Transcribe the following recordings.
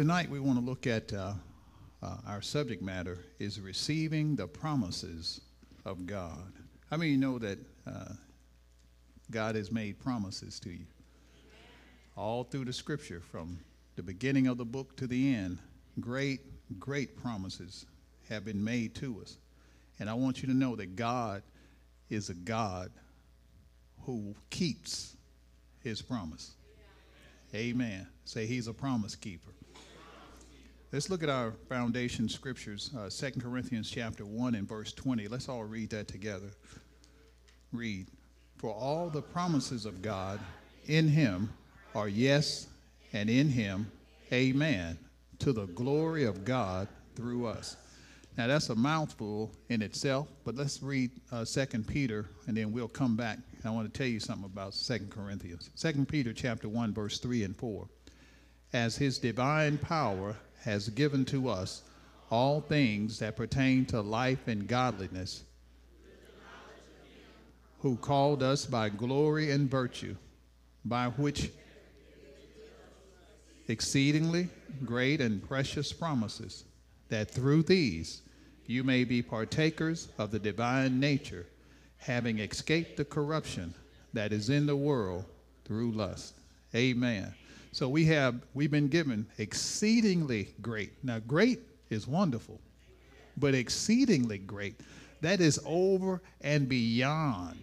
Tonight we want to look at uh, uh, our subject matter is receiving the promises of God. How many you know that uh, God has made promises to you? All through the scripture, from the beginning of the book to the end, great, great promises have been made to us. And I want you to know that God is a God who keeps his promise. Amen. Say he's a promise keeper. Let's look at our foundation scriptures, uh, 2 Corinthians chapter 1 and verse 20. Let's all read that together. Read. For all the promises of God in him are yes, and in him, amen, to the glory of God through us. Now that's a mouthful in itself, but let's read uh, 2 Peter, and then we'll come back. I want to tell you something about 2 Corinthians. 2 Peter chapter 1, verse 3 and 4. As his divine power has given to us all things that pertain to life and godliness, who called us by glory and virtue, by which exceedingly great and precious promises, that through these you may be partakers of the divine nature, having escaped the corruption that is in the world through lust. Amen. So we have we've been given exceedingly great. Now great is wonderful, but exceedingly great, that is over and beyond.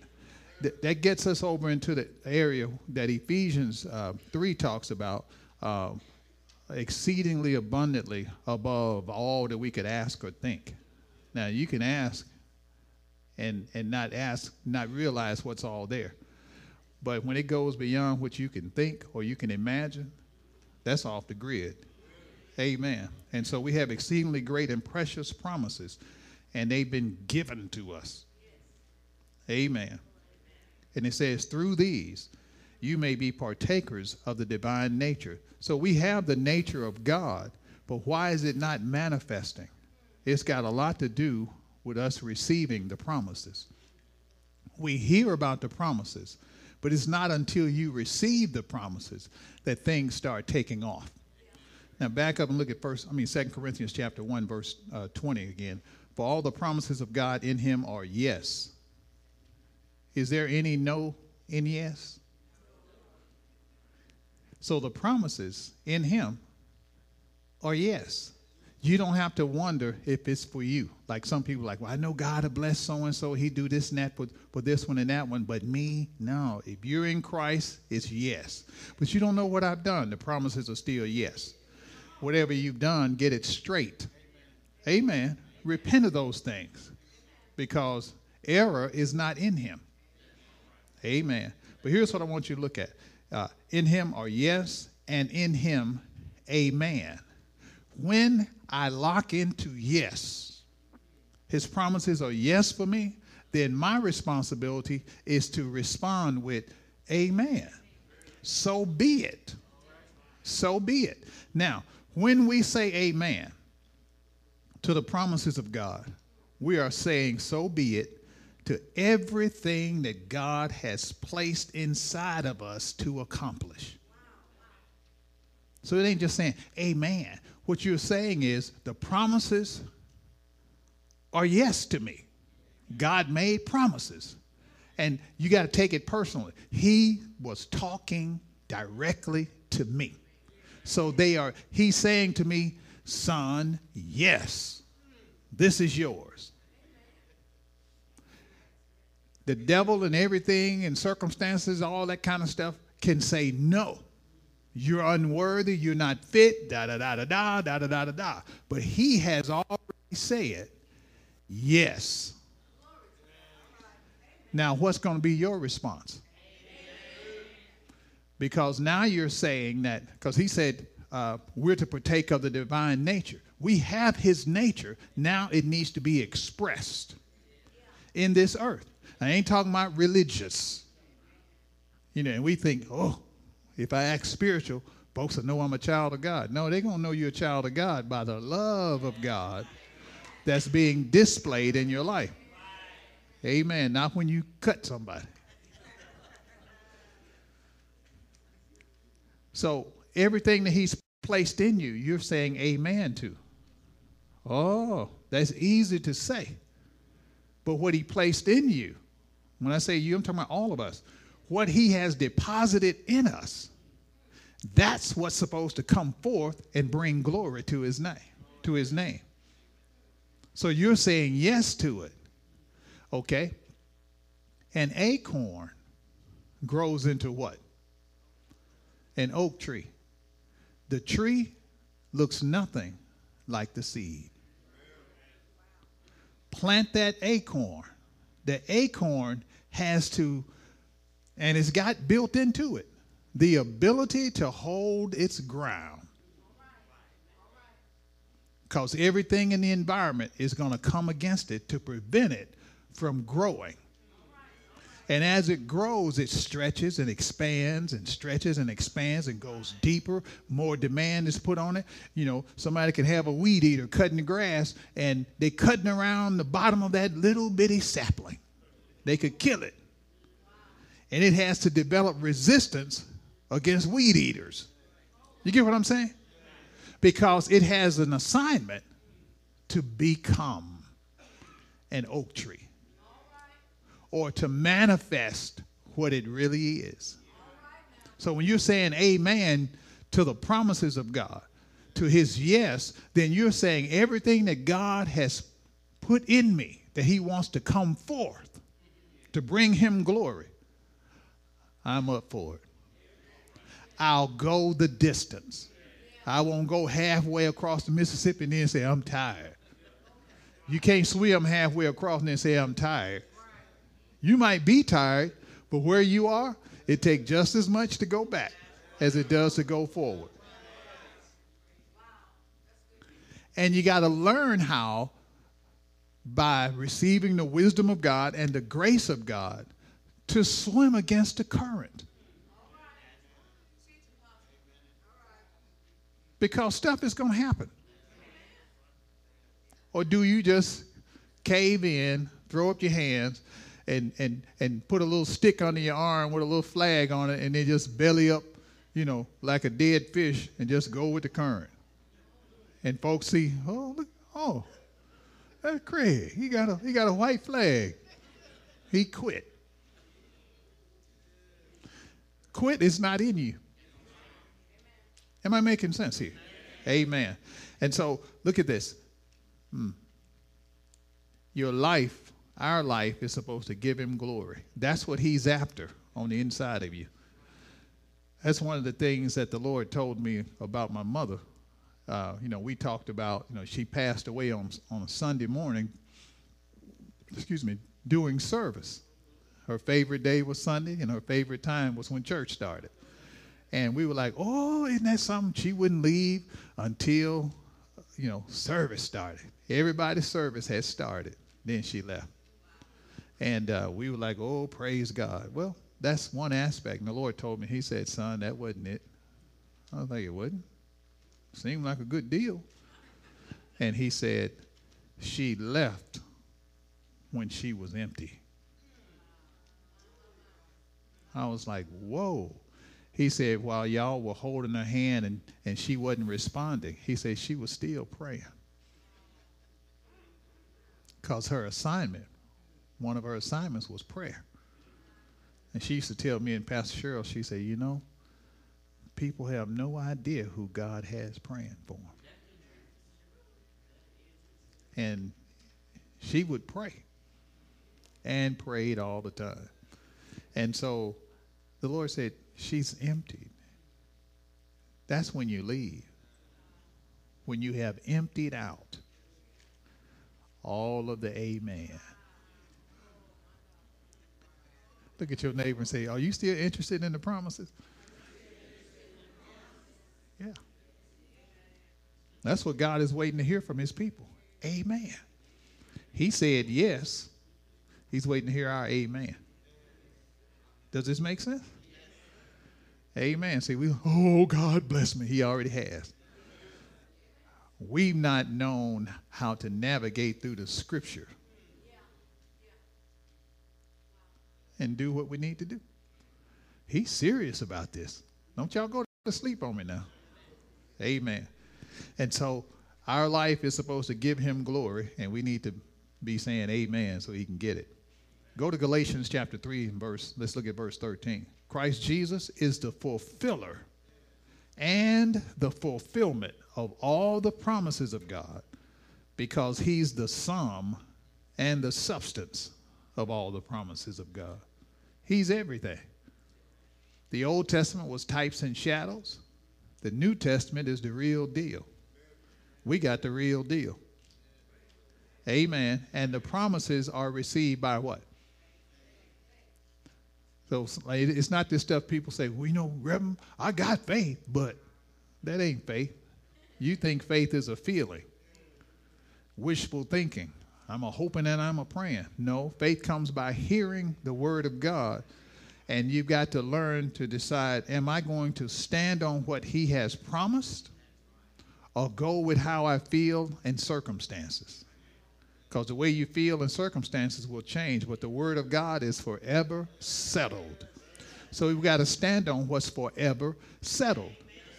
That, that gets us over into the area that Ephesians uh, 3 talks about uh, exceedingly abundantly above all that we could ask or think. Now, you can ask and, and not ask, not realize what's all there. But when it goes beyond what you can think or you can imagine, that's off the grid. Amen. And so we have exceedingly great and precious promises, and they've been given to us. Amen. And it says, through these, you may be partakers of the divine nature. So we have the nature of God, but why is it not manifesting? It's got a lot to do with us receiving the promises. We hear about the promises, but it's not until you receive the promises that things start taking off. Now back up and look at first, I mean Second Corinthians chapter 1, verse uh, 20 again. For all the promises of God in him are yes. Is there any no in yes? So the promises in him are yes you don't have to wonder if it's for you. Like some people like, well, I know God will bless so and so. He do this and that for, for this one and that one. But me, no. If you're in Christ, it's yes. But you don't know what I've done. The promises are still yes. Whatever you've done, get it straight. Amen. Amen. Repent of those things because error is not in him. Amen. But here's what I want you to look at. Uh, in him are yes, and in him, amen. When I lock into yes, his promises are yes for me, then my responsibility is to respond with amen. So be it. So be it. Now, when we say amen to the promises of God, we are saying so be it to everything that God has placed inside of us to accomplish. So it ain't just saying amen. What you're saying is the promises are yes to me. God made promises. And you got to take it personally. He was talking directly to me. So they are, he's saying to me, son, yes, this is yours. The devil and everything and circumstances, all that kind of stuff can say, no, You're unworthy, you're not fit, da da da da da da da da da da. But he has already said, yes. Now, what's going to be your response? Because now you're saying that, because he said uh, we're to partake of the divine nature. We have his nature. Now it needs to be expressed in this earth. I ain't talking about religious. You know, and we think, oh, if I act spiritual, folks will know I'm a child of God. No, they're going to know you're a child of God by the love of God that's being displayed in your life. Amen. Not when you cut somebody. So everything that he's placed in you, you're saying amen to. Oh, that's easy to say. But what he placed in you, when I say you, I'm talking about all of us, what he has deposited in us, that's what's supposed to come forth and bring glory to his name, to his name. So you're saying yes to it. Okay? An acorn grows into what? An oak tree. The tree looks nothing like the seed. Plant that acorn. The acorn has to, and it's got built into it, the ability to hold its ground. Because everything in the environment is going to come against it to prevent it from growing. And as it grows, it stretches and expands and stretches and expands and goes deeper. More demand is put on it. You know, somebody can have a weed eater cutting the grass and they're cutting around the bottom of that little bitty sapling. They could kill it. And it has to develop resistance against weed eaters. You get what I'm saying? Because it has an assignment to become an oak tree or to manifest what it really is. So when you're saying amen to the promises of God, to his yes, then you're saying everything that God has put in me that he wants to come forth to bring him glory, I'm up for it. I'll go the distance. I won't go halfway across the Mississippi and then say, I'm tired. You can't swim halfway across and then say, I'm tired. You might be tired, but where you are, it takes just as much to go back as it does to go forward. And you got to learn how, by receiving the wisdom of God and the grace of God, to swim against the current. Because stuff is going to happen. Or do you just cave in, throw up your hands, and, and, and put a little stick under your arm with a little flag on it and then just belly up, you know, like a dead fish and just go with the current. And folks see, oh, look, oh, that's Craig. He got a, he got a white flag. He quit. Quit is not in you. Am I making sense here? Amen. And so look at this. Hmm. Your life our life is supposed to give him glory. That's what he's after on the inside of you. That's one of the things that the Lord told me about my mother. Uh, you know, we talked about, you know, she passed away on, on a Sunday morning, excuse me, doing service. Her favorite day was Sunday, and her favorite time was when church started. And we were like, oh, isn't that something? She wouldn't leave until, you know, service started. Everybody's service had started. Then she left. And uh, we were like, oh, praise God. Well, that's one aspect. And the Lord told me, He said, son, that wasn't it. I was like, it wasn't. Seemed like a good deal. And He said, she left when she was empty. I was like, whoa. He said, while y'all were holding her hand and, and she wasn't responding, he said she was still praying. Because her assignment one of her assignments was prayer. And she used to tell me and Pastor Cheryl, she said, you know, people have no idea who God has praying for them. And she would pray and prayed all the time. And so the Lord said, she's emptied. That's when you leave. When you have emptied out all of the amen. Look at your neighbor and say, Are you still interested in the promises? Yeah. That's what God is waiting to hear from his people. Amen. He said yes. He's waiting to hear our amen. Does this make sense? Amen. See, we, oh, God bless me. He already has. We've not known how to navigate through the scripture and do what we need to do. He's serious about this. Don't y'all go to sleep on me now. Amen. And so our life is supposed to give him glory, and we need to be saying amen so he can get it. Go to Galatians chapter 3 and verse, let's look at verse 13. Christ Jesus is the fulfiller and the fulfillment of all the promises of God because he's the sum and the substance of all the promises of God. He's everything. The Old Testament was types and shadows. The New Testament is the real deal. We got the real deal. Amen. And the promises are received by what? So it's not this stuff people say, well, you know, Reverend, I got faith, but that ain't faith. You think faith is a feeling, wishful thinking. I'm a hoping and I'm a praying. No, faith comes by hearing the word of God. And you've got to learn to decide am I going to stand on what he has promised or go with how I feel and circumstances? Because the way you feel and circumstances will change, but the word of God is forever settled. So we've got to stand on what's forever settled.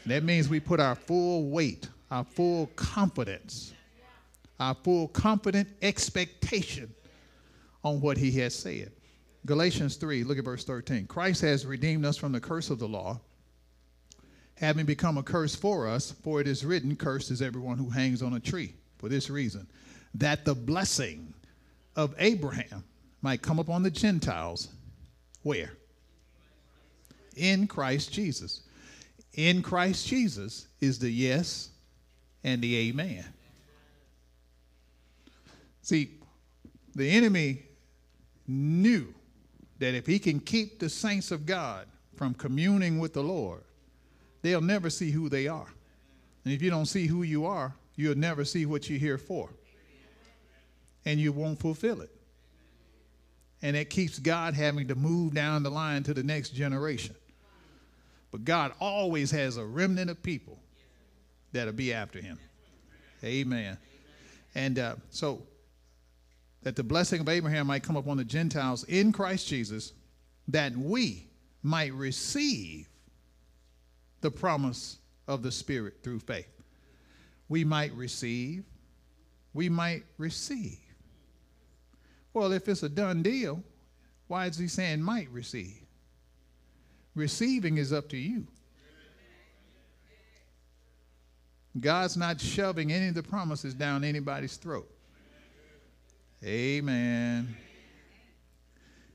That means we put our full weight, our full confidence, our full confident expectation on what he has said. Galatians 3, look at verse 13. Christ has redeemed us from the curse of the law, having become a curse for us, for it is written, Cursed is everyone who hangs on a tree. For this reason, that the blessing of Abraham might come upon the Gentiles. Where? In Christ Jesus. In Christ Jesus is the yes and the amen. See, the enemy knew that if he can keep the saints of God from communing with the Lord, they'll never see who they are. And if you don't see who you are, you'll never see what you're here for and you won't fulfill it. And it keeps God having to move down the line to the next generation. But God always has a remnant of people that'll be after him. Amen. And uh, so that the blessing of Abraham might come upon the Gentiles in Christ Jesus, that we might receive the promise of the Spirit through faith. We might receive, we might receive. Well, if it's a done deal, why is he saying might receive? Receiving is up to you. God's not shoving any of the promises down anybody's throat. Amen.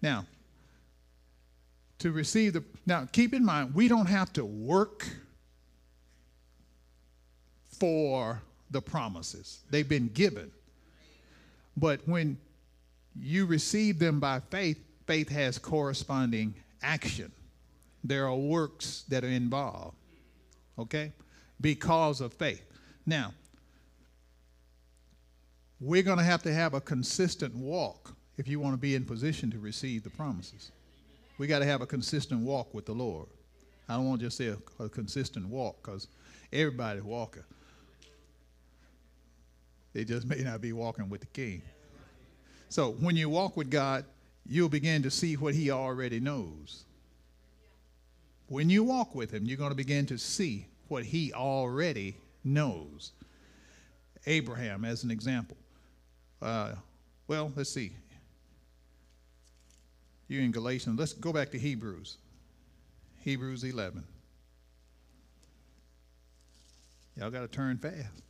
Now, to receive the, now keep in mind, we don't have to work for the promises, they've been given. But when you receive them by faith, faith has corresponding action. There are works that are involved, okay, because of faith. Now, we're going to have to have a consistent walk if you want to be in position to receive the promises. We got to have a consistent walk with the Lord. I don't want to just say a, a consistent walk because everybody's walking. They just may not be walking with the King. So when you walk with God, you'll begin to see what He already knows. When you walk with Him, you're going to begin to see what He already knows. Abraham, as an example. Uh, well, let's see. You're in Galatians. Let's go back to Hebrews. Hebrews 11. Y'all got to turn fast.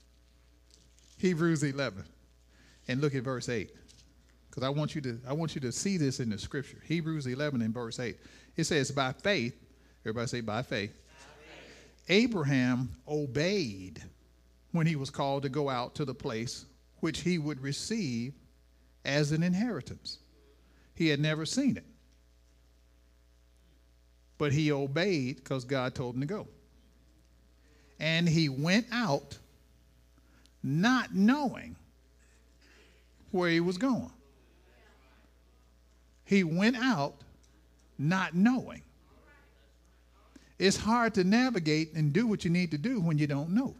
Hebrews 11. And look at verse 8 because I want you to I want you to see this in the scripture. Hebrews 11 and verse 8. It says, "By faith, everybody say by faith, by faith. Abraham obeyed when he was called to go out to the place which he would receive as an inheritance. He had never seen it. But he obeyed because God told him to go. And he went out not knowing where he was going. He went out not knowing. It's hard to navigate and do what you need to do when you don't know.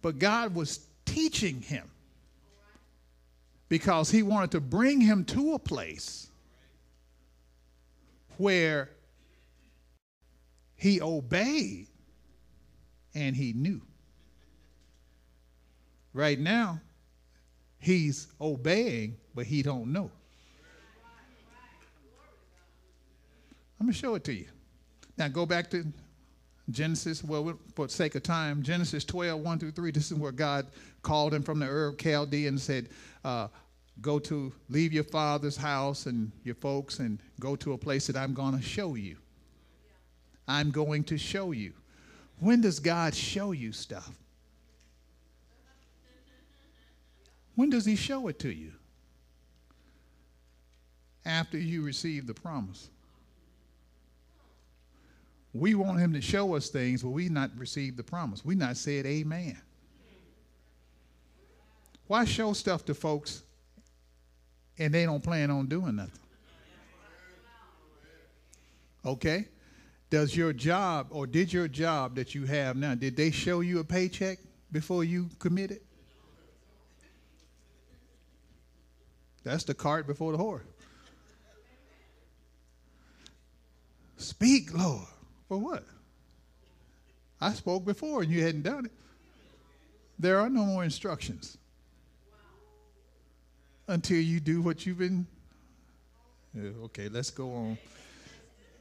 But God was teaching him because he wanted to bring him to a place where he obeyed and he knew. Right now, he's obeying, but he don't know. I'm going to show it to you. Now go back to Genesis, well, for sake of time, Genesis 12, 1 through 3, this is where God called him from the Ur of Chaldea and said, uh, Go to, leave your father's house and your folks and go to a place that I'm going to show you. I'm going to show you. When does God show you stuff? When does He show it to you? After you receive the promise. We want him to show us things, but we not received the promise. We not said amen. Why show stuff to folks and they don't plan on doing nothing? Okay? Does your job or did your job that you have now, did they show you a paycheck before you committed? That's the cart before the horse. Speak, Lord. For what? I spoke before and you hadn't done it. There are no more instructions until you do what you've been. Yeah, okay, let's go on.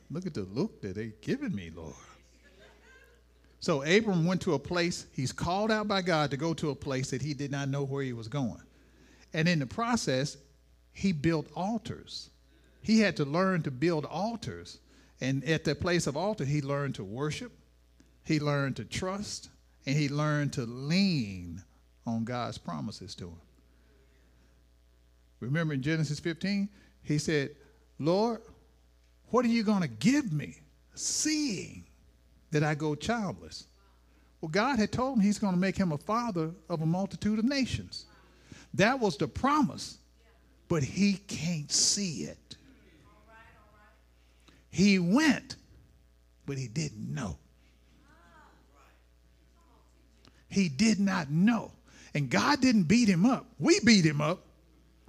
Look at the look that they're giving me, Lord. So Abram went to a place, he's called out by God to go to a place that he did not know where he was going. And in the process, he built altars. He had to learn to build altars and at the place of altar, he learned to worship, he learned to trust, and he learned to lean on God's promises to him. Remember in Genesis 15, he said, Lord, what are you going to give me, seeing that I go childless? Well, God had told him he's going to make him a father of a multitude of nations. That was the promise, but he can't see it. He went, but he didn't know. He did not know. And God didn't beat him up. We beat him up.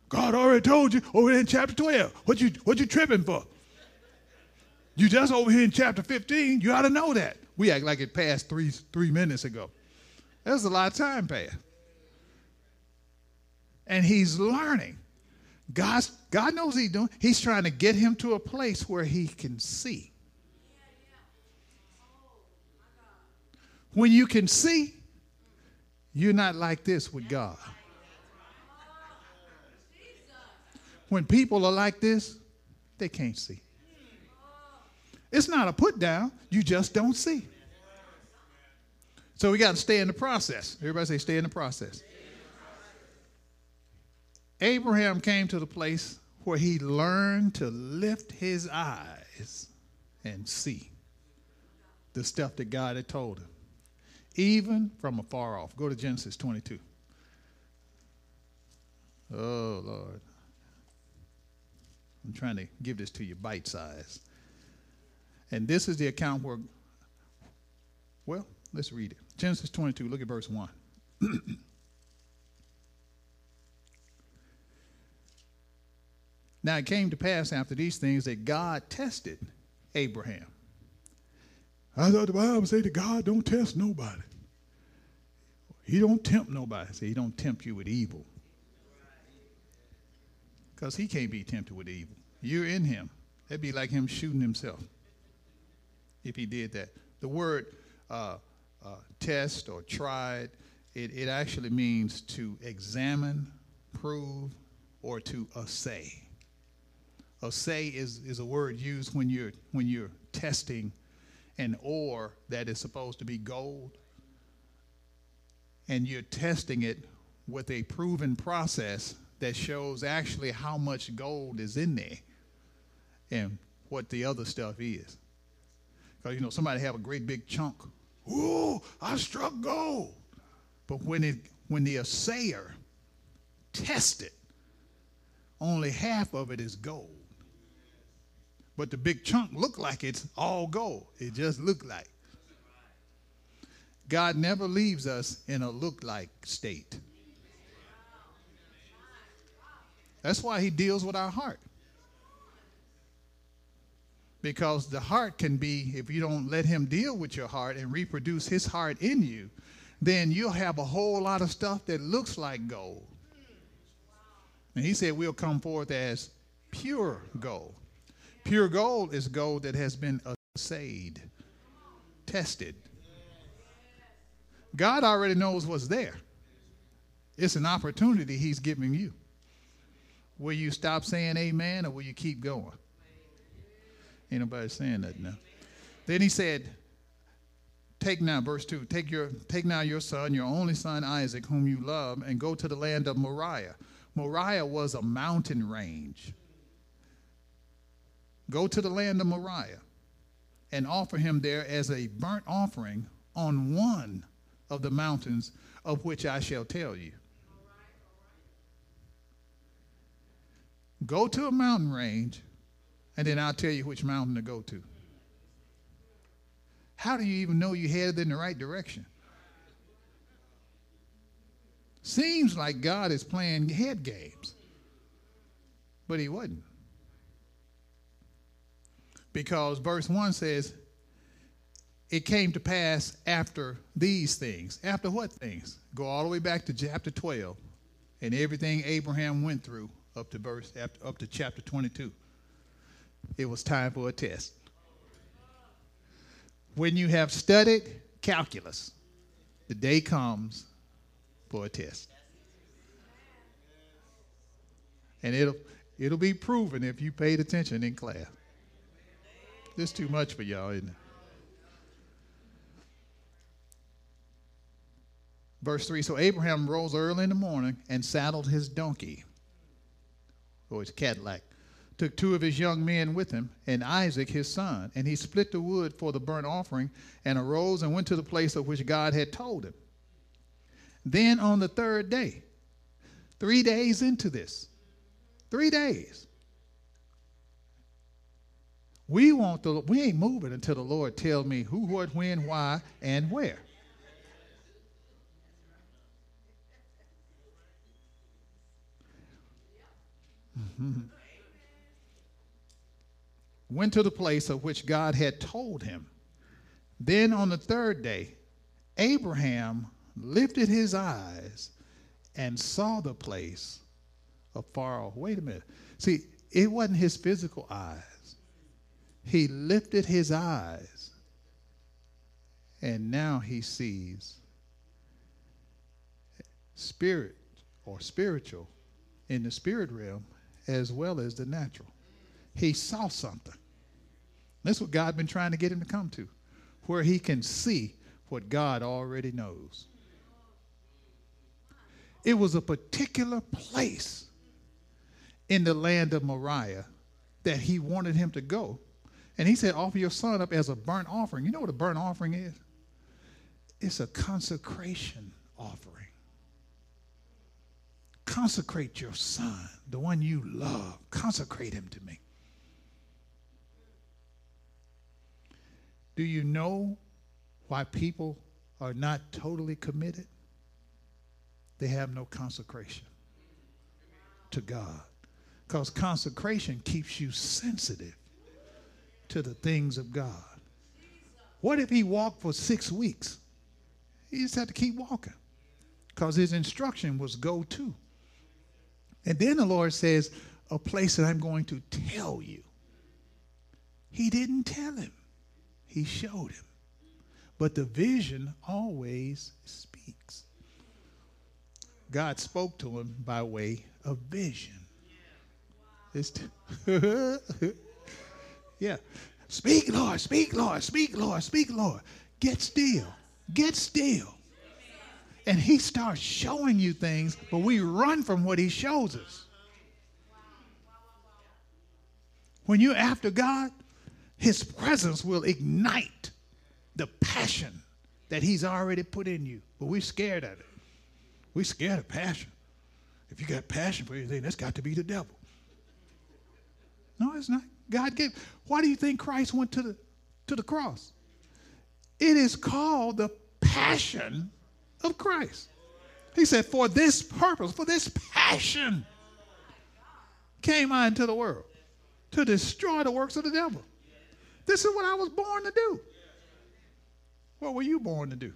God already told you over in chapter 12. What you what you tripping for? You just over here in chapter 15. You ought to know that. We act like it passed three three minutes ago. There's a lot of time passed. And he's learning. God's, God knows he's doing. He's trying to get him to a place where he can see. When you can see, you're not like this with God. When people are like this, they can't see. It's not a put down, you just don't see. So we got to stay in the process. Everybody say, stay in the process. Abraham came to the place where he learned to lift his eyes and see the stuff that God had told him, even from afar off. Go to Genesis 22. Oh, Lord. I'm trying to give this to you bite size. And this is the account where, well, let's read it. Genesis 22, look at verse 1. Now it came to pass after these things that God tested Abraham. I thought the Bible said that God don't test nobody. He don't tempt nobody. See, he don't tempt you with evil. Because he can't be tempted with evil. You're in him. That'd be like him shooting himself if he did that. The word uh, uh, test or tried, it, it actually means to examine, prove, or to assay assay is, is a word used when you're, when you're testing an ore that is supposed to be gold, and you're testing it with a proven process that shows actually how much gold is in there and what the other stuff is. Because, you know, somebody have a great big chunk. Ooh, I struck gold. But when, it, when the assayer tests it, only half of it is gold. But the big chunk looked like it's all gold. It just looked like. God never leaves us in a look like state. That's why he deals with our heart. Because the heart can be, if you don't let him deal with your heart and reproduce his heart in you, then you'll have a whole lot of stuff that looks like gold. And he said we'll come forth as pure gold. Pure gold is gold that has been assayed, tested. God already knows what's there. It's an opportunity he's giving you. Will you stop saying amen or will you keep going? Ain't nobody saying that now. Then he said, Take now, verse 2, take, your, take now your son, your only son Isaac, whom you love, and go to the land of Moriah. Moriah was a mountain range. Go to the land of Moriah and offer him there as a burnt offering on one of the mountains of which I shall tell you. Go to a mountain range and then I'll tell you which mountain to go to. How do you even know you're headed in the right direction? Seems like God is playing head games, but he wasn't. Because verse 1 says, It came to pass after these things. After what things? Go all the way back to chapter 12 and everything Abraham went through up to verse up to chapter 22 it was time for a test. When you have studied calculus, the day comes for a test. And it'll it'll be proven if you paid attention in class. This too much for y'all, isn't it? Verse 3 So Abraham rose early in the morning and saddled his donkey, or his Cadillac, took two of his young men with him, and Isaac his son, and he split the wood for the burnt offering, and arose and went to the place of which God had told him. Then on the third day, three days into this, three days, we want the we ain't moving until the Lord tells me who, what, when, why, and where. Mm-hmm went to the place of which God had told him. Then on the third day, Abraham lifted his eyes and saw the place afar off. Wait a minute. See, it wasn't his physical eyes. He lifted his eyes, and now he sees spirit or spiritual in the spirit realm as well as the natural he saw something. That's what God been trying to get him to come to, where he can see what God already knows. It was a particular place in the land of Moriah that he wanted him to go. And he said, Offer your son up as a burnt offering. You know what a burnt offering is? It's a consecration offering. Consecrate your son, the one you love. Consecrate him to me. Do you know why people are not totally committed? They have no consecration to God. Because consecration keeps you sensitive to the things of God. What if he walked for six weeks? He just had to keep walking because his instruction was go to. And then the Lord says, a place that I'm going to tell you. He didn't tell him. He showed him. But the vision always speaks. God spoke to him by way of vision. T- yeah. Speak, Lord, speak, Lord, speak, Lord, speak, Lord. Get still. Get still. And he starts showing you things, but we run from what he shows us. When you're after God, his presence will ignite the passion that he's already put in you. But we're scared of it. We're scared of passion. If you got passion for anything, that's got to be the devil. No, it's not. God gave. Why do you think Christ went to the to the cross? It is called the passion of Christ. He said, For this purpose, for this passion came I into the world to destroy the works of the devil. This is what I was born to do. What were you born to do?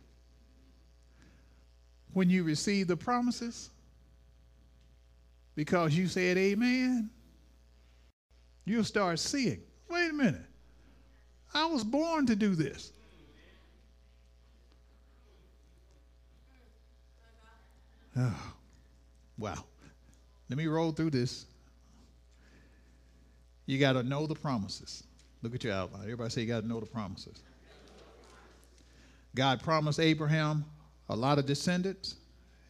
When you received the promises, because you said amen, you'll start seeing. Wait a minute. I was born to do this. Oh, wow. Let me roll through this. You got to know the promises. Look at your outline. Everybody say you got to know the promises. God promised Abraham a lot of descendants.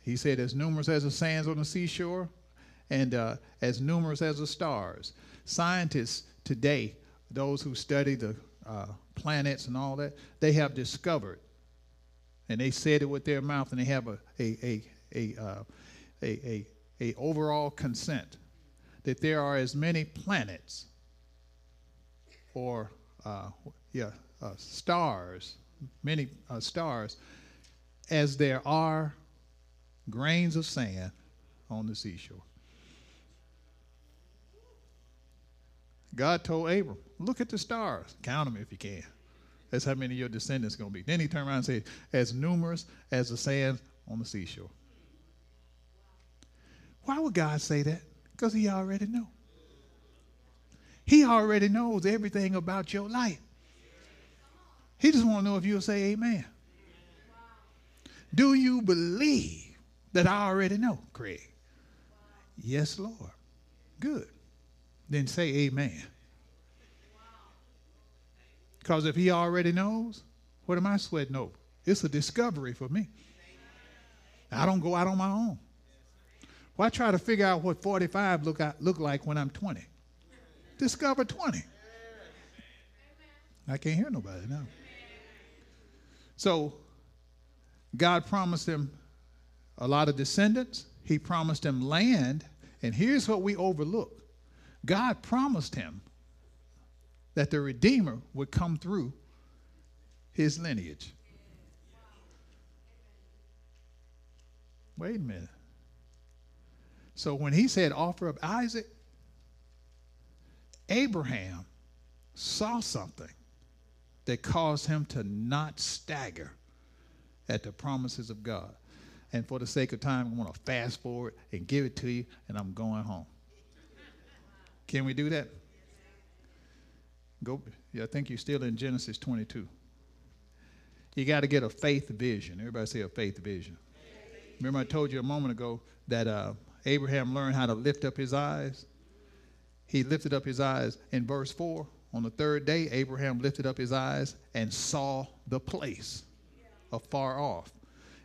He said, as numerous as the sands on the seashore and uh, as numerous as the stars. Scientists today, those who study the uh, planets and all that, they have discovered, and they said it with their mouth, and they have a, a, a, a, uh, a, a, a overall consent that there are as many planets or uh, yeah, uh, stars, many uh, stars, as there are grains of sand on the seashore. God told Abram, look at the stars, count them if you can. That's how many your descendants going to be. Then he turned around and said, as numerous as the sand on the seashore. Why would God say that? Because he already knew. He already knows everything about your life. He just want to know if you'll say amen. Do you believe that I already know, Craig? Yes, Lord. Good. Then say amen. Because if he already knows, what am I sweating over? It's a discovery for me. I don't go out on my own. Why try to figure out what 45 look, out, look like when I'm 20? discover 20. I can't hear nobody now. So God promised him a lot of descendants. He promised him land. And here's what we overlook God promised him that the Redeemer would come through his lineage. Wait a minute. So when he said, offer up Isaac, Abraham saw something that caused him to not stagger at the promises of God. And for the sake of time, I want to fast forward and give it to you, and I'm going home. Can we do that? Go. Yeah, I think you're still in Genesis 22. You got to get a faith vision. Everybody say a faith vision. Remember, I told you a moment ago that uh, Abraham learned how to lift up his eyes he lifted up his eyes in verse 4. On the third day, Abraham lifted up his eyes and saw the place afar off.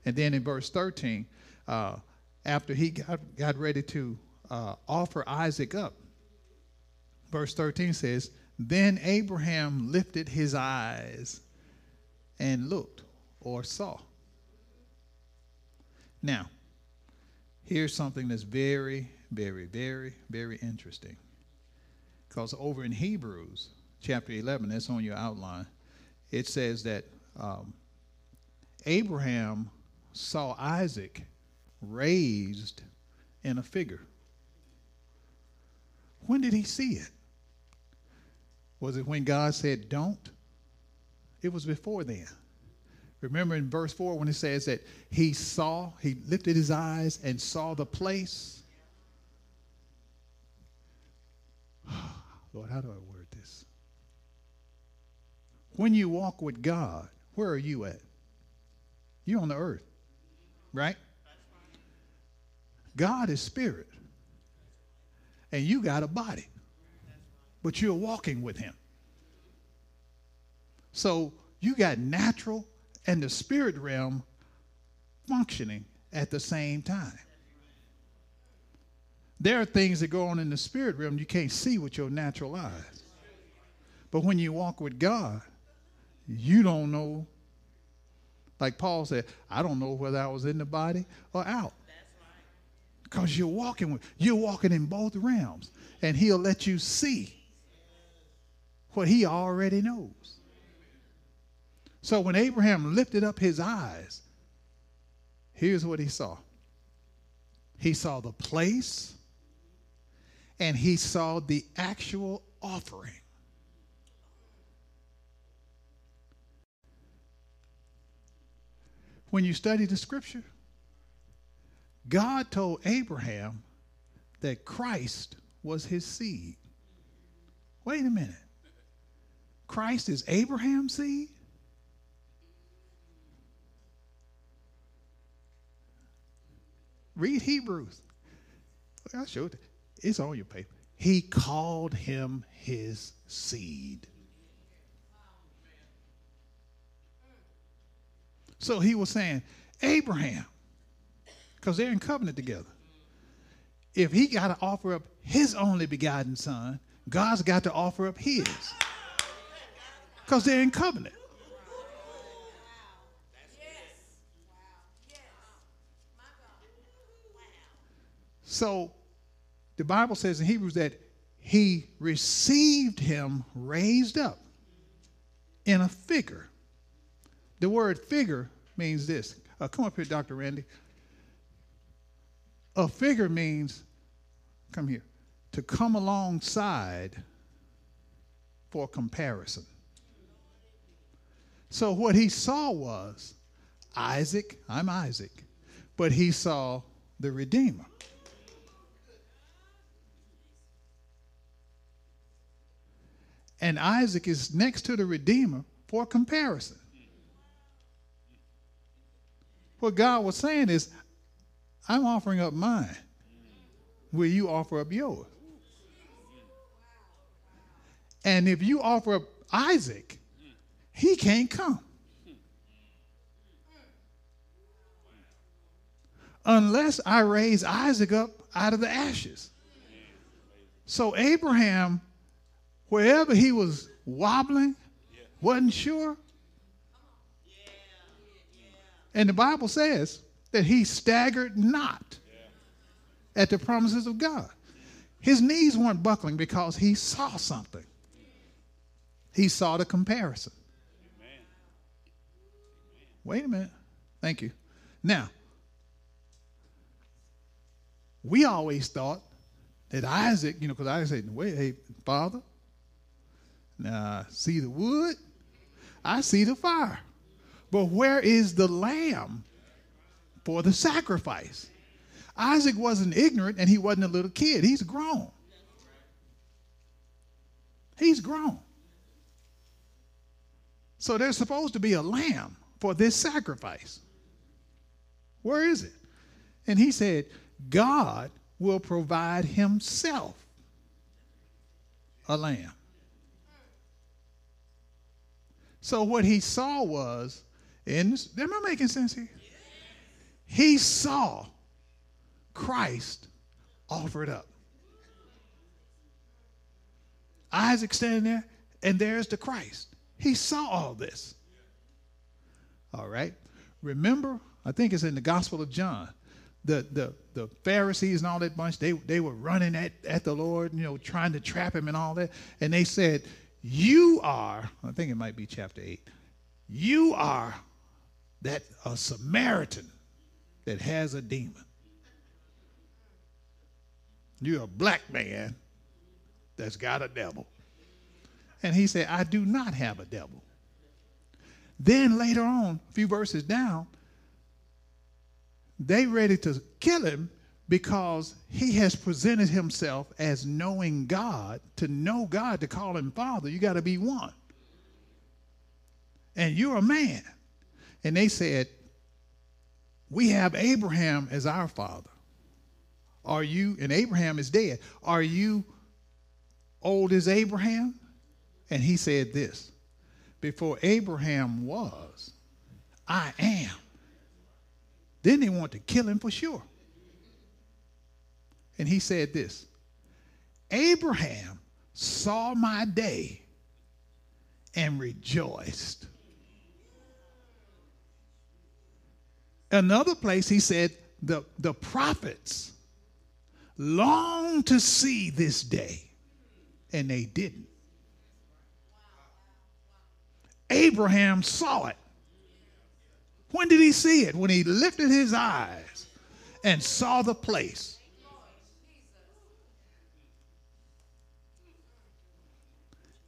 And then in verse 13, uh, after he got, got ready to uh, offer Isaac up, verse 13 says, Then Abraham lifted his eyes and looked or saw. Now, here's something that's very, very, very, very interesting. Because over in Hebrews chapter 11, that's on your outline, it says that um, Abraham saw Isaac raised in a figure. When did he see it? Was it when God said, don't? It was before then. Remember in verse 4 when it says that he saw, he lifted his eyes and saw the place? Lord, how do I word this? When you walk with God, where are you at? You're on the earth, right? God is spirit. And you got a body. But you're walking with him. So you got natural and the spirit realm functioning at the same time. There are things that go on in the spirit realm you can't see with your natural eyes. But when you walk with God, you don't know. Like Paul said, I don't know whether I was in the body or out. Because you're walking with you're walking in both realms. And he'll let you see what he already knows. So when Abraham lifted up his eyes, here's what he saw. He saw the place and he saw the actual offering. When you study the scripture, God told Abraham that Christ was his seed. Wait a minute. Christ is Abraham's seed? Read Hebrews. I showed it. It's on your paper. He called him his seed. So he was saying, Abraham, because they're in covenant together. If he got to offer up his only begotten son, God's got to offer up his. Because they're in covenant. So the Bible says in Hebrews that he received him raised up in a figure. The word figure means this. Uh, come up here, Dr. Randy. A figure means, come here, to come alongside for comparison. So what he saw was Isaac, I'm Isaac, but he saw the Redeemer. And Isaac is next to the Redeemer for comparison. What God was saying is, I'm offering up mine. Will you offer up yours? And if you offer up Isaac, he can't come. Unless I raise Isaac up out of the ashes. So Abraham wherever he was wobbling, wasn't sure. And the Bible says that he staggered not at the promises of God. His knees weren't buckling because he saw something. He saw the comparison. Wait a minute. Thank you. Now, we always thought that Isaac, you know, because Isaac said, wait, hey, Father, now, see the wood, I see the fire. But where is the lamb for the sacrifice? Isaac wasn't ignorant and he wasn't a little kid. He's grown. He's grown. So there's supposed to be a lamb for this sacrifice. Where is it? And he said, God will provide himself a lamb. So what he saw was, and am I making sense here? He saw Christ offered up. Isaac standing there, and there's the Christ. He saw all this. All right. Remember, I think it's in the Gospel of John. The, the, the Pharisees and all that bunch, they, they were running at, at the Lord, you know, trying to trap him and all that. And they said, you are, I think it might be chapter 8, you are that a Samaritan that has a demon. You're a black man that's got a devil. And he said, I do not have a devil. Then later on, a few verses down, they ready to kill him because he has presented himself as knowing God. To know God, to call him Father, you got to be one. And you're a man. And they said, We have Abraham as our father. Are you, and Abraham is dead, are you old as Abraham? And he said this before Abraham was, I am. Then they want to kill him for sure. And he said this Abraham saw my day and rejoiced. Another place he said, the, the prophets long to see this day, and they didn't. Abraham saw it. When did he see it? When he lifted his eyes and saw the place.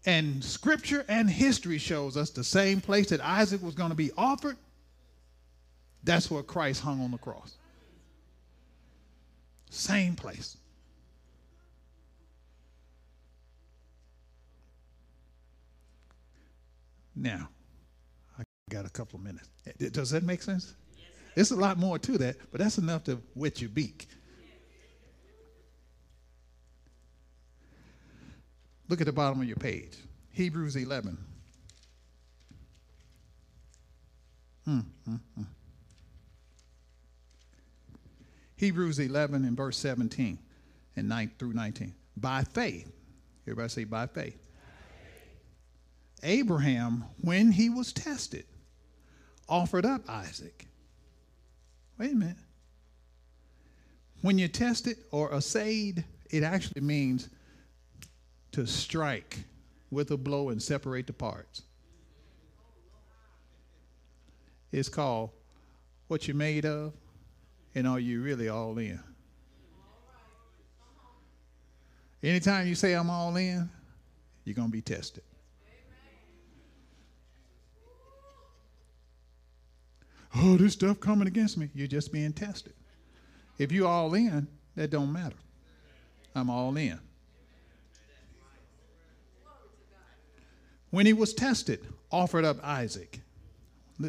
And scripture and history shows us the same place that Isaac was going to be offered. That's where Christ hung on the cross. Same place. Now, I got a couple of minutes. Does that make sense? Yes, There's a lot more to that, but that's enough to wet your beak. Look at the bottom of your page. Hebrews 11. Hmm, hmm, hmm. Hebrews 11 and verse 17 and 9 through 19. By faith. Everybody say, by faith. Abraham, when he was tested, offered up Isaac. Wait a minute. When you test it or assayed, it actually means to strike with a blow and separate the parts. It's called what you're made of and are you really all in? Anytime you say I'm all in, you're going to be tested. Oh, this stuff coming against me. You're just being tested. If you're all in, that don't matter. I'm all in. When he was tested, offered up Isaac.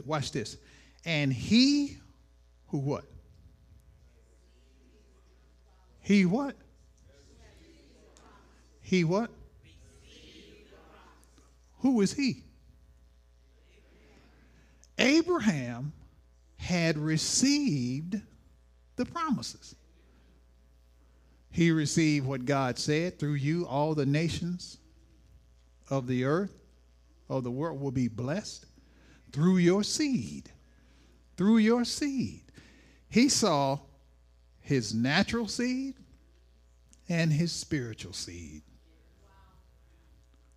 Watch this. And he who what? He what? He what? Who is he? Abraham had received the promises. He received what God said through you, all the nations of the earth, of the world will be blessed through your seed. Through your seed. He saw his natural seed and his spiritual seed.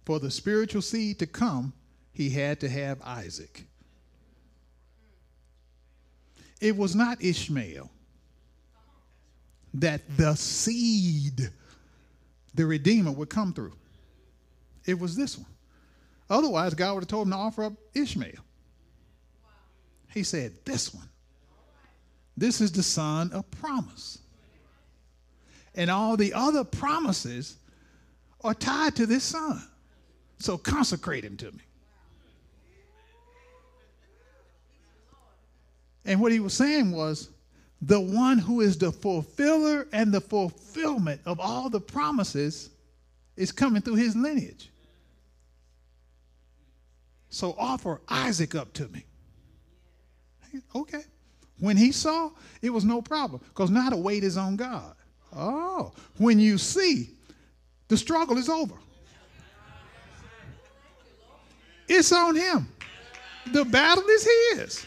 For the spiritual seed to come, he had to have Isaac. It was not Ishmael that the seed, the Redeemer, would come through. It was this one. Otherwise, God would have told him to offer up Ishmael. He said, This one. This is the son of promise. And all the other promises are tied to this son. So consecrate him to me. And what he was saying was, the one who is the fulfiller and the fulfillment of all the promises is coming through his lineage. So offer Isaac up to me. Okay. When he saw, it was no problem because now the weight is on God. Oh, when you see, the struggle is over. It's on him. The battle is his.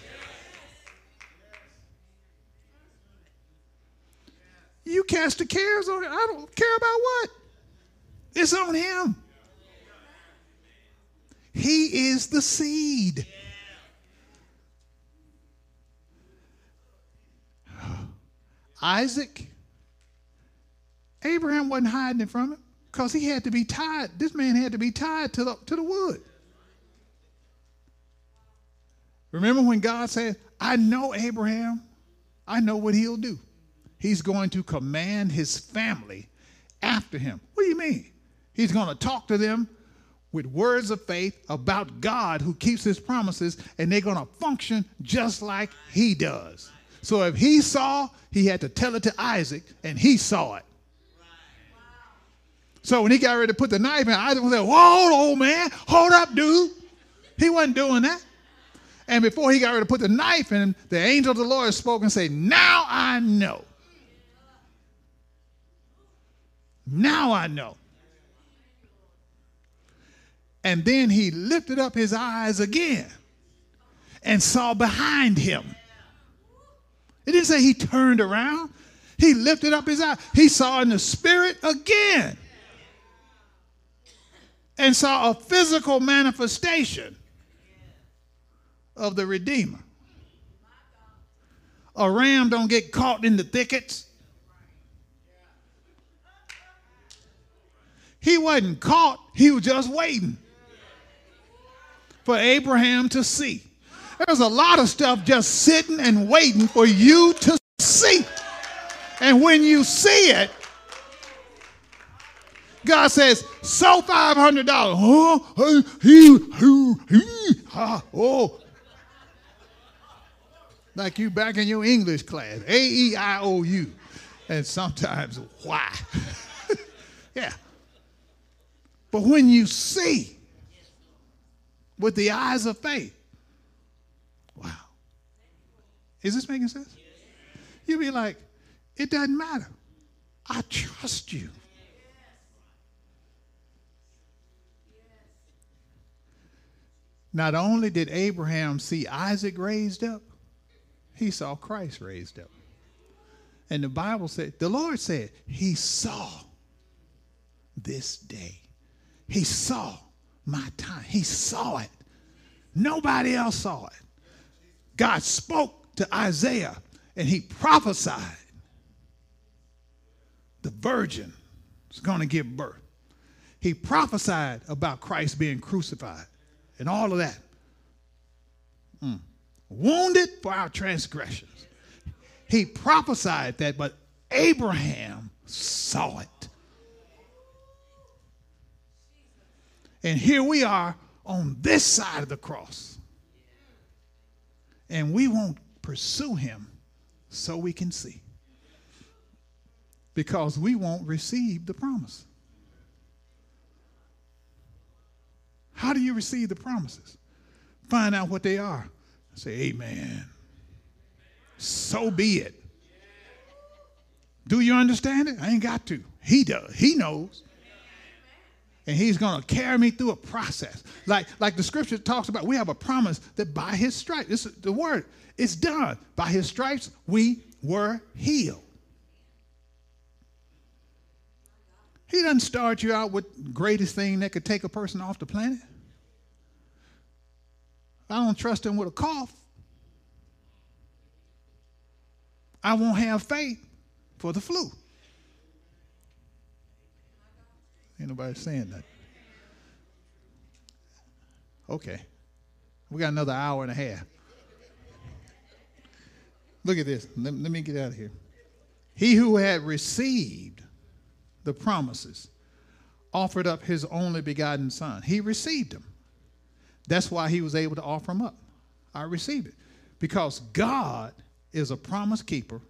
You cast the cares on him. I don't care about what. It's on him. He is the seed. Isaac, Abraham wasn't hiding it from him because he had to be tied. This man had to be tied to the, to the wood. Remember when God said, I know Abraham, I know what he'll do. He's going to command his family after him. What do you mean? He's going to talk to them with words of faith about God who keeps his promises, and they're going to function just like he does. So if he saw, he had to tell it to Isaac, and he saw it. So when he got ready to put the knife in, Isaac was like, Whoa, old man, hold up, dude. He wasn't doing that. And before he got ready to put the knife in, the angel of the Lord spoke and said, Now I know. Now I know. And then he lifted up his eyes again and saw behind him. It didn't say he turned around. He lifted up his eye. He saw in the spirit again and saw a physical manifestation of the Redeemer. A ram don't get caught in the thickets. He wasn't caught, he was just waiting for Abraham to see. There's a lot of stuff just sitting and waiting for you to see. And when you see it, God says, "So $500. He, he, he, oh. Like you back in your English class, A E I O U. And sometimes, why? yeah. But when you see with the eyes of faith, wow. Is this making sense? You'll be like, it doesn't matter. I trust you. Not only did Abraham see Isaac raised up, he saw Christ raised up. And the Bible said, the Lord said, He saw this day. He saw my time. He saw it. Nobody else saw it. God spoke to Isaiah and he prophesied the virgin is going to give birth. He prophesied about Christ being crucified and all of that. Mm. Wounded for our transgressions. He prophesied that, but Abraham saw it. And here we are on this side of the cross. And we won't pursue him so we can see. Because we won't receive the promise. How do you receive the promises? Find out what they are. Say, Amen. So be it. Do you understand it? I ain't got to. He does. He knows and he's going to carry me through a process. Like, like the scripture talks about, we have a promise that by his stripes, this is the word, it's done. By his stripes, we were healed. He doesn't start you out with greatest thing that could take a person off the planet. I don't trust him with a cough. I won't have faith for the flu. Ain't nobody saying that. Okay. We got another hour and a half. Look at this. Let, let me get out of here. He who had received the promises offered up his only begotten son. He received them. That's why he was able to offer them up. I received it. Because God is a promise keeper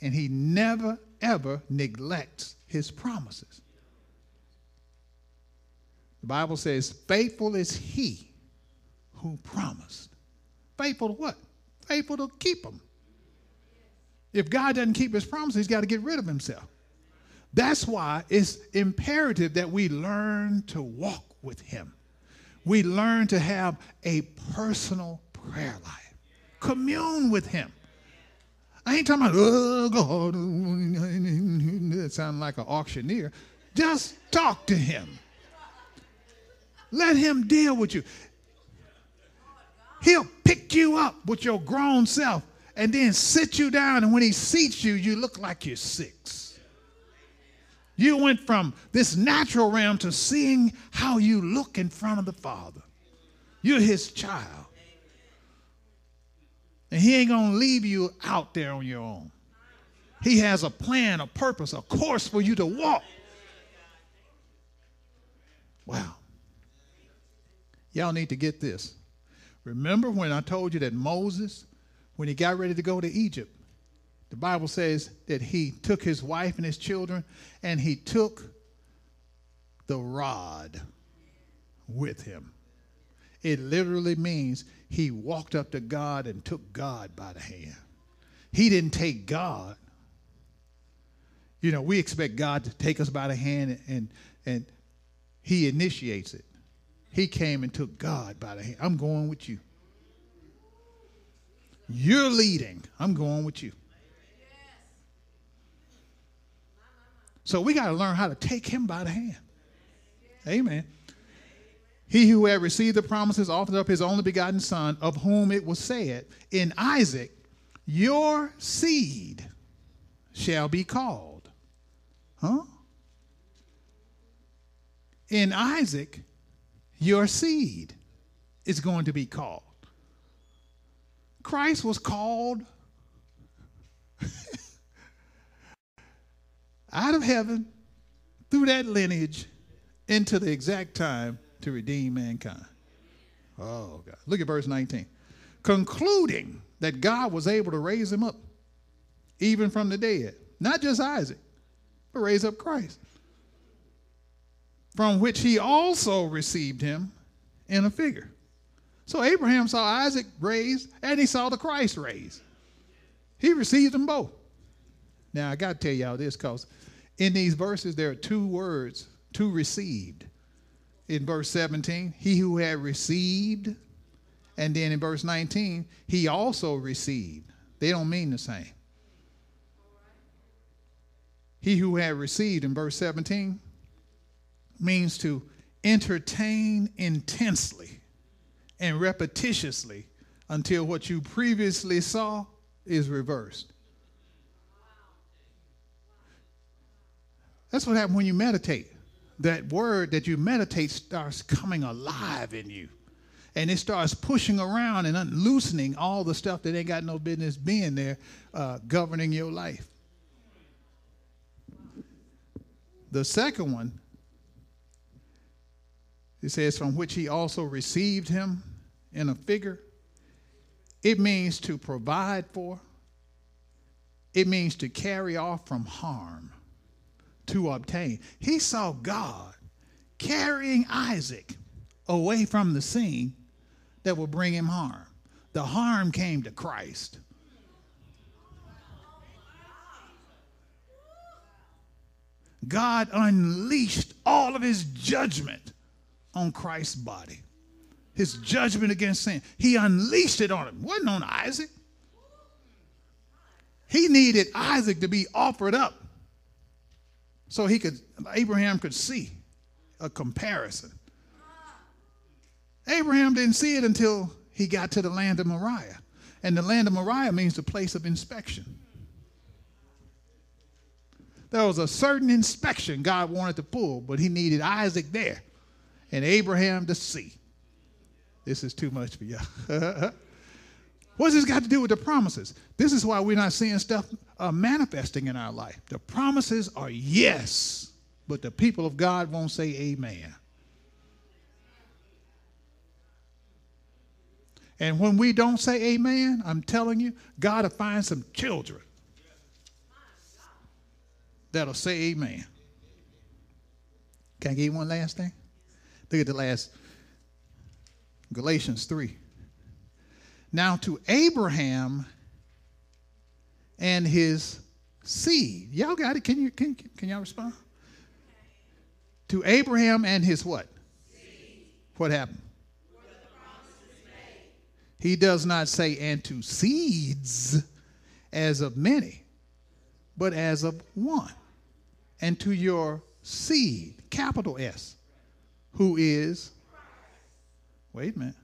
and he never, ever neglects his promises. The Bible says, faithful is he who promised. Faithful to what? Faithful to keep them. If God doesn't keep his promise, he's got to get rid of himself. That's why it's imperative that we learn to walk with him. We learn to have a personal prayer life, commune with him. I ain't talking about, oh, God, that sounds like an auctioneer. Just talk to him. Let him deal with you. He'll pick you up with your grown self and then sit you down. And when he seats you, you look like you're six. You went from this natural realm to seeing how you look in front of the Father. You're his child. And he ain't going to leave you out there on your own. He has a plan, a purpose, a course for you to walk. Wow. Y'all need to get this. Remember when I told you that Moses, when he got ready to go to Egypt, the Bible says that he took his wife and his children and he took the rod with him. It literally means he walked up to God and took God by the hand. He didn't take God. You know, we expect God to take us by the hand and and he initiates it. He came and took God by the hand. I'm going with you. You're leading. I'm going with you. So we got to learn how to take him by the hand. Amen. He who had received the promises offered up his only begotten son, of whom it was said, In Isaac, your seed shall be called. Huh? In Isaac, your seed is going to be called. Christ was called out of heaven through that lineage into the exact time to redeem mankind. Oh, God. Look at verse 19. Concluding that God was able to raise him up, even from the dead. Not just Isaac, but raise up Christ. From which he also received him in a figure. So Abraham saw Isaac raised and he saw the Christ raised. He received them both. Now I got to tell y'all this because in these verses there are two words, to received. In verse 17, he who had received, and then in verse 19, he also received. They don't mean the same. He who had received in verse 17 means to entertain intensely and repetitiously until what you previously saw is reversed. That's what happens when you meditate. That word that you meditate starts coming alive in you. And it starts pushing around and loosening all the stuff that ain't got no business being there, uh, governing your life. The second one, it says, from which he also received him in a figure. It means to provide for, it means to carry off from harm to obtain. He saw God carrying Isaac away from the scene that would bring him harm. The harm came to Christ. God unleashed all of his judgment on Christ's body. His judgment against sin. He unleashed it on him. Wasn't on Isaac. He needed Isaac to be offered up so he could, Abraham could see a comparison. Abraham didn't see it until he got to the land of Moriah. And the land of Moriah means the place of inspection. There was a certain inspection God wanted to pull, but he needed Isaac there and Abraham to see. This is too much for you. What's this got to do with the promises? This is why we're not seeing stuff uh, manifesting in our life. The promises are yes, but the people of God won't say amen. And when we don't say amen, I'm telling you, God will find some children that'll say amen. Can I give you one last thing? Look at the last Galatians 3. Now to Abraham and his seed. Y'all got it? Can you can, can y'all respond? To Abraham and his what? Seed. What happened? He does not say and to seeds as of many, but as of one. And to your seed, capital S, who is Wait a minute.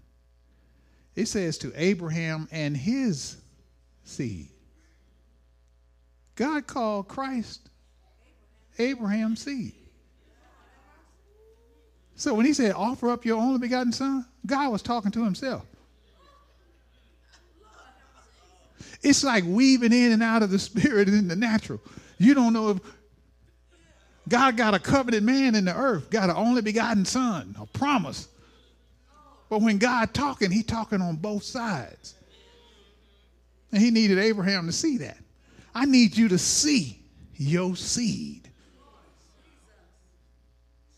It says to Abraham and his seed. God called Christ Abraham's seed. So when he said, offer up your only begotten son, God was talking to himself. It's like weaving in and out of the spirit and in the natural. You don't know if God got a covenant man in the earth, got an only begotten son, a promise. But when God talking, he talking on both sides. And he needed Abraham to see that. I need you to see your seed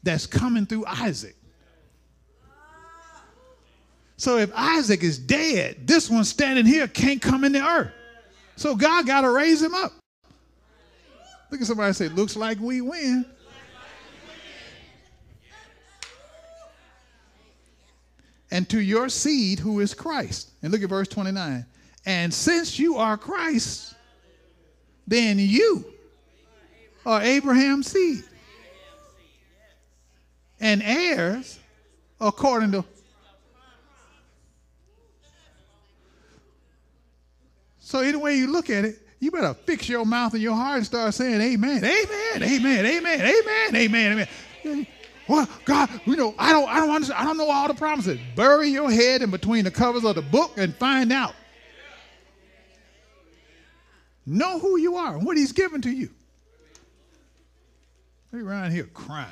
that's coming through Isaac. So if Isaac is dead, this one standing here can't come in the earth. So God got to raise him up. Look at somebody say, looks like we win. And to your seed, who is Christ. And look at verse 29. And since you are Christ, then you are Abraham's seed. And heirs according to So any way you look at it, you better fix your mouth and your heart and start saying amen, amen, amen, amen, amen, amen, amen. Well, God, you know, I don't, I don't understand, I don't know all the promises. Bury your head in between the covers of the book and find out. Know who you are and what He's given to you. They around here crying.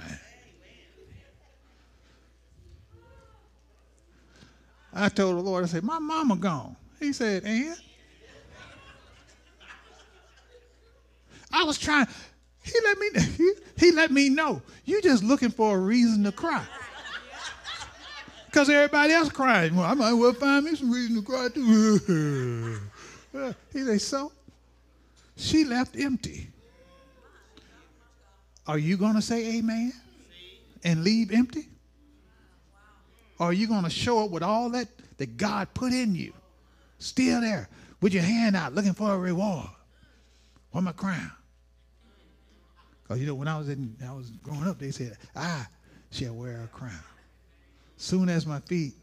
I told the Lord, I said, my mama gone. He said, and? I was trying. He let me. He, he let me know. You just looking for a reason to cry. Because everybody else crying. Well, I might well find me some reason to cry too. Uh, he said, so she left empty. Are you going to say amen and leave empty? Or are you going to show up with all that that God put in you, still there, with your hand out, looking for a reward? What my crown? Because you know, when I was in, I was growing up, they said, ah, "I shall wear a crown." Soon as my feet.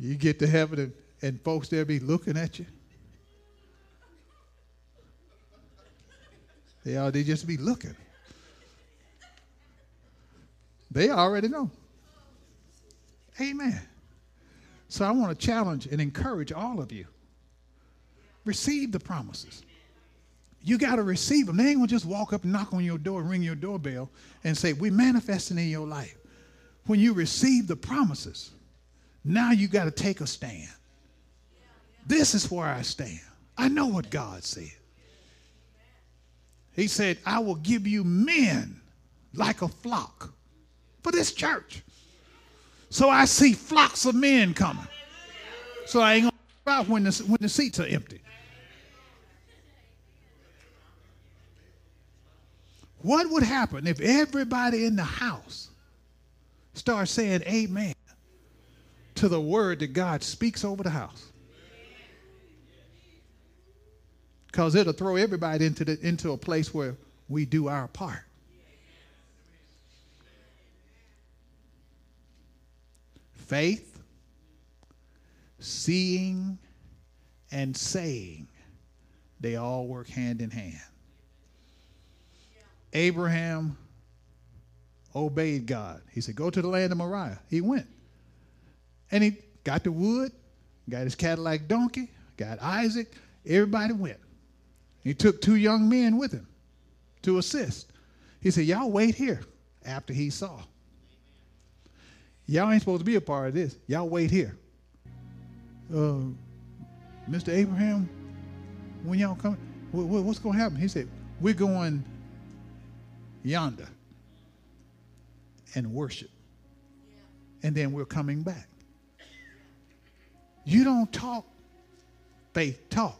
You get to heaven and, and folks there be looking at you. They are they just be looking. They already know. Amen. So I want to challenge and encourage all of you receive the promises. You got to receive them. They ain't going to just walk up and knock on your door, ring your doorbell, and say, We're manifesting in your life. When you receive the promises, now you got to take a stand. This is where I stand. I know what God said. He said, I will give you men like a flock for this church. So I see flocks of men coming. So I ain't going to about when the, when the seats are empty. What would happen if everybody in the house starts saying amen to the word that God speaks over the house? Because it'll throw everybody into, the, into a place where we do our part. Faith, seeing, and saying, they all work hand in hand. Abraham obeyed God. He said, Go to the land of Moriah. He went. And he got the wood, got his Cadillac donkey, got Isaac. Everybody went. He took two young men with him to assist. He said, Y'all wait here after he saw. Y'all ain't supposed to be a part of this. Y'all wait here. Uh, Mr. Abraham, when y'all come, what's going to happen? He said, We're going yonder and worship. And then we're coming back. You don't talk faith talk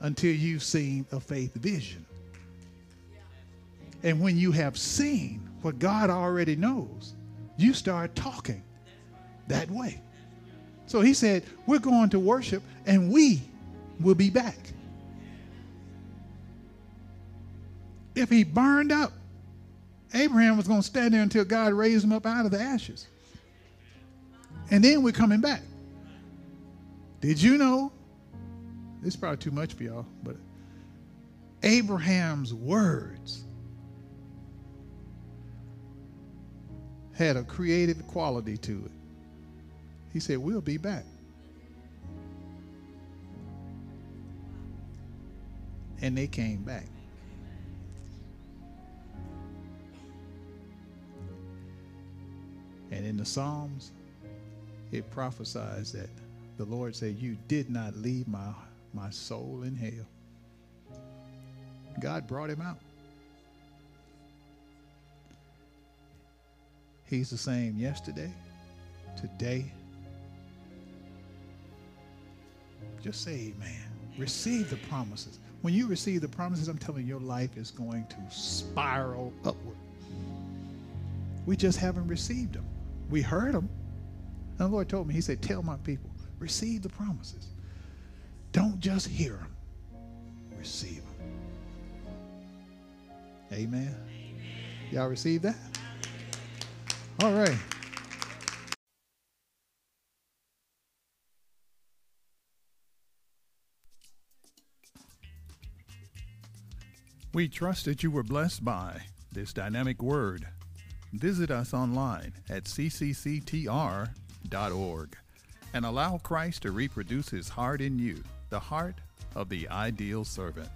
until you've seen a faith vision. And when you have seen what God already knows, you start talking that way. So he said, We're going to worship and we will be back. If he burned up, Abraham was going to stand there until God raised him up out of the ashes. And then we're coming back. Did you know? This is probably too much for y'all, but Abraham's words had a creative quality to it. He said, We'll be back. And they came back. In the Psalms, it prophesies that the Lord said, You did not leave my, my soul in hell. God brought him out. He's the same yesterday, today. Just say amen. Receive the promises. When you receive the promises, I'm telling you, your life is going to spiral upward. We just haven't received them. We heard them. And the Lord told me, He said, Tell my people, receive the promises. Don't just hear them, receive them. Amen. Y'all receive that? All right. We trust that you were blessed by this dynamic word. Visit us online at ccctr.org and allow Christ to reproduce his heart in you, the heart of the ideal servant.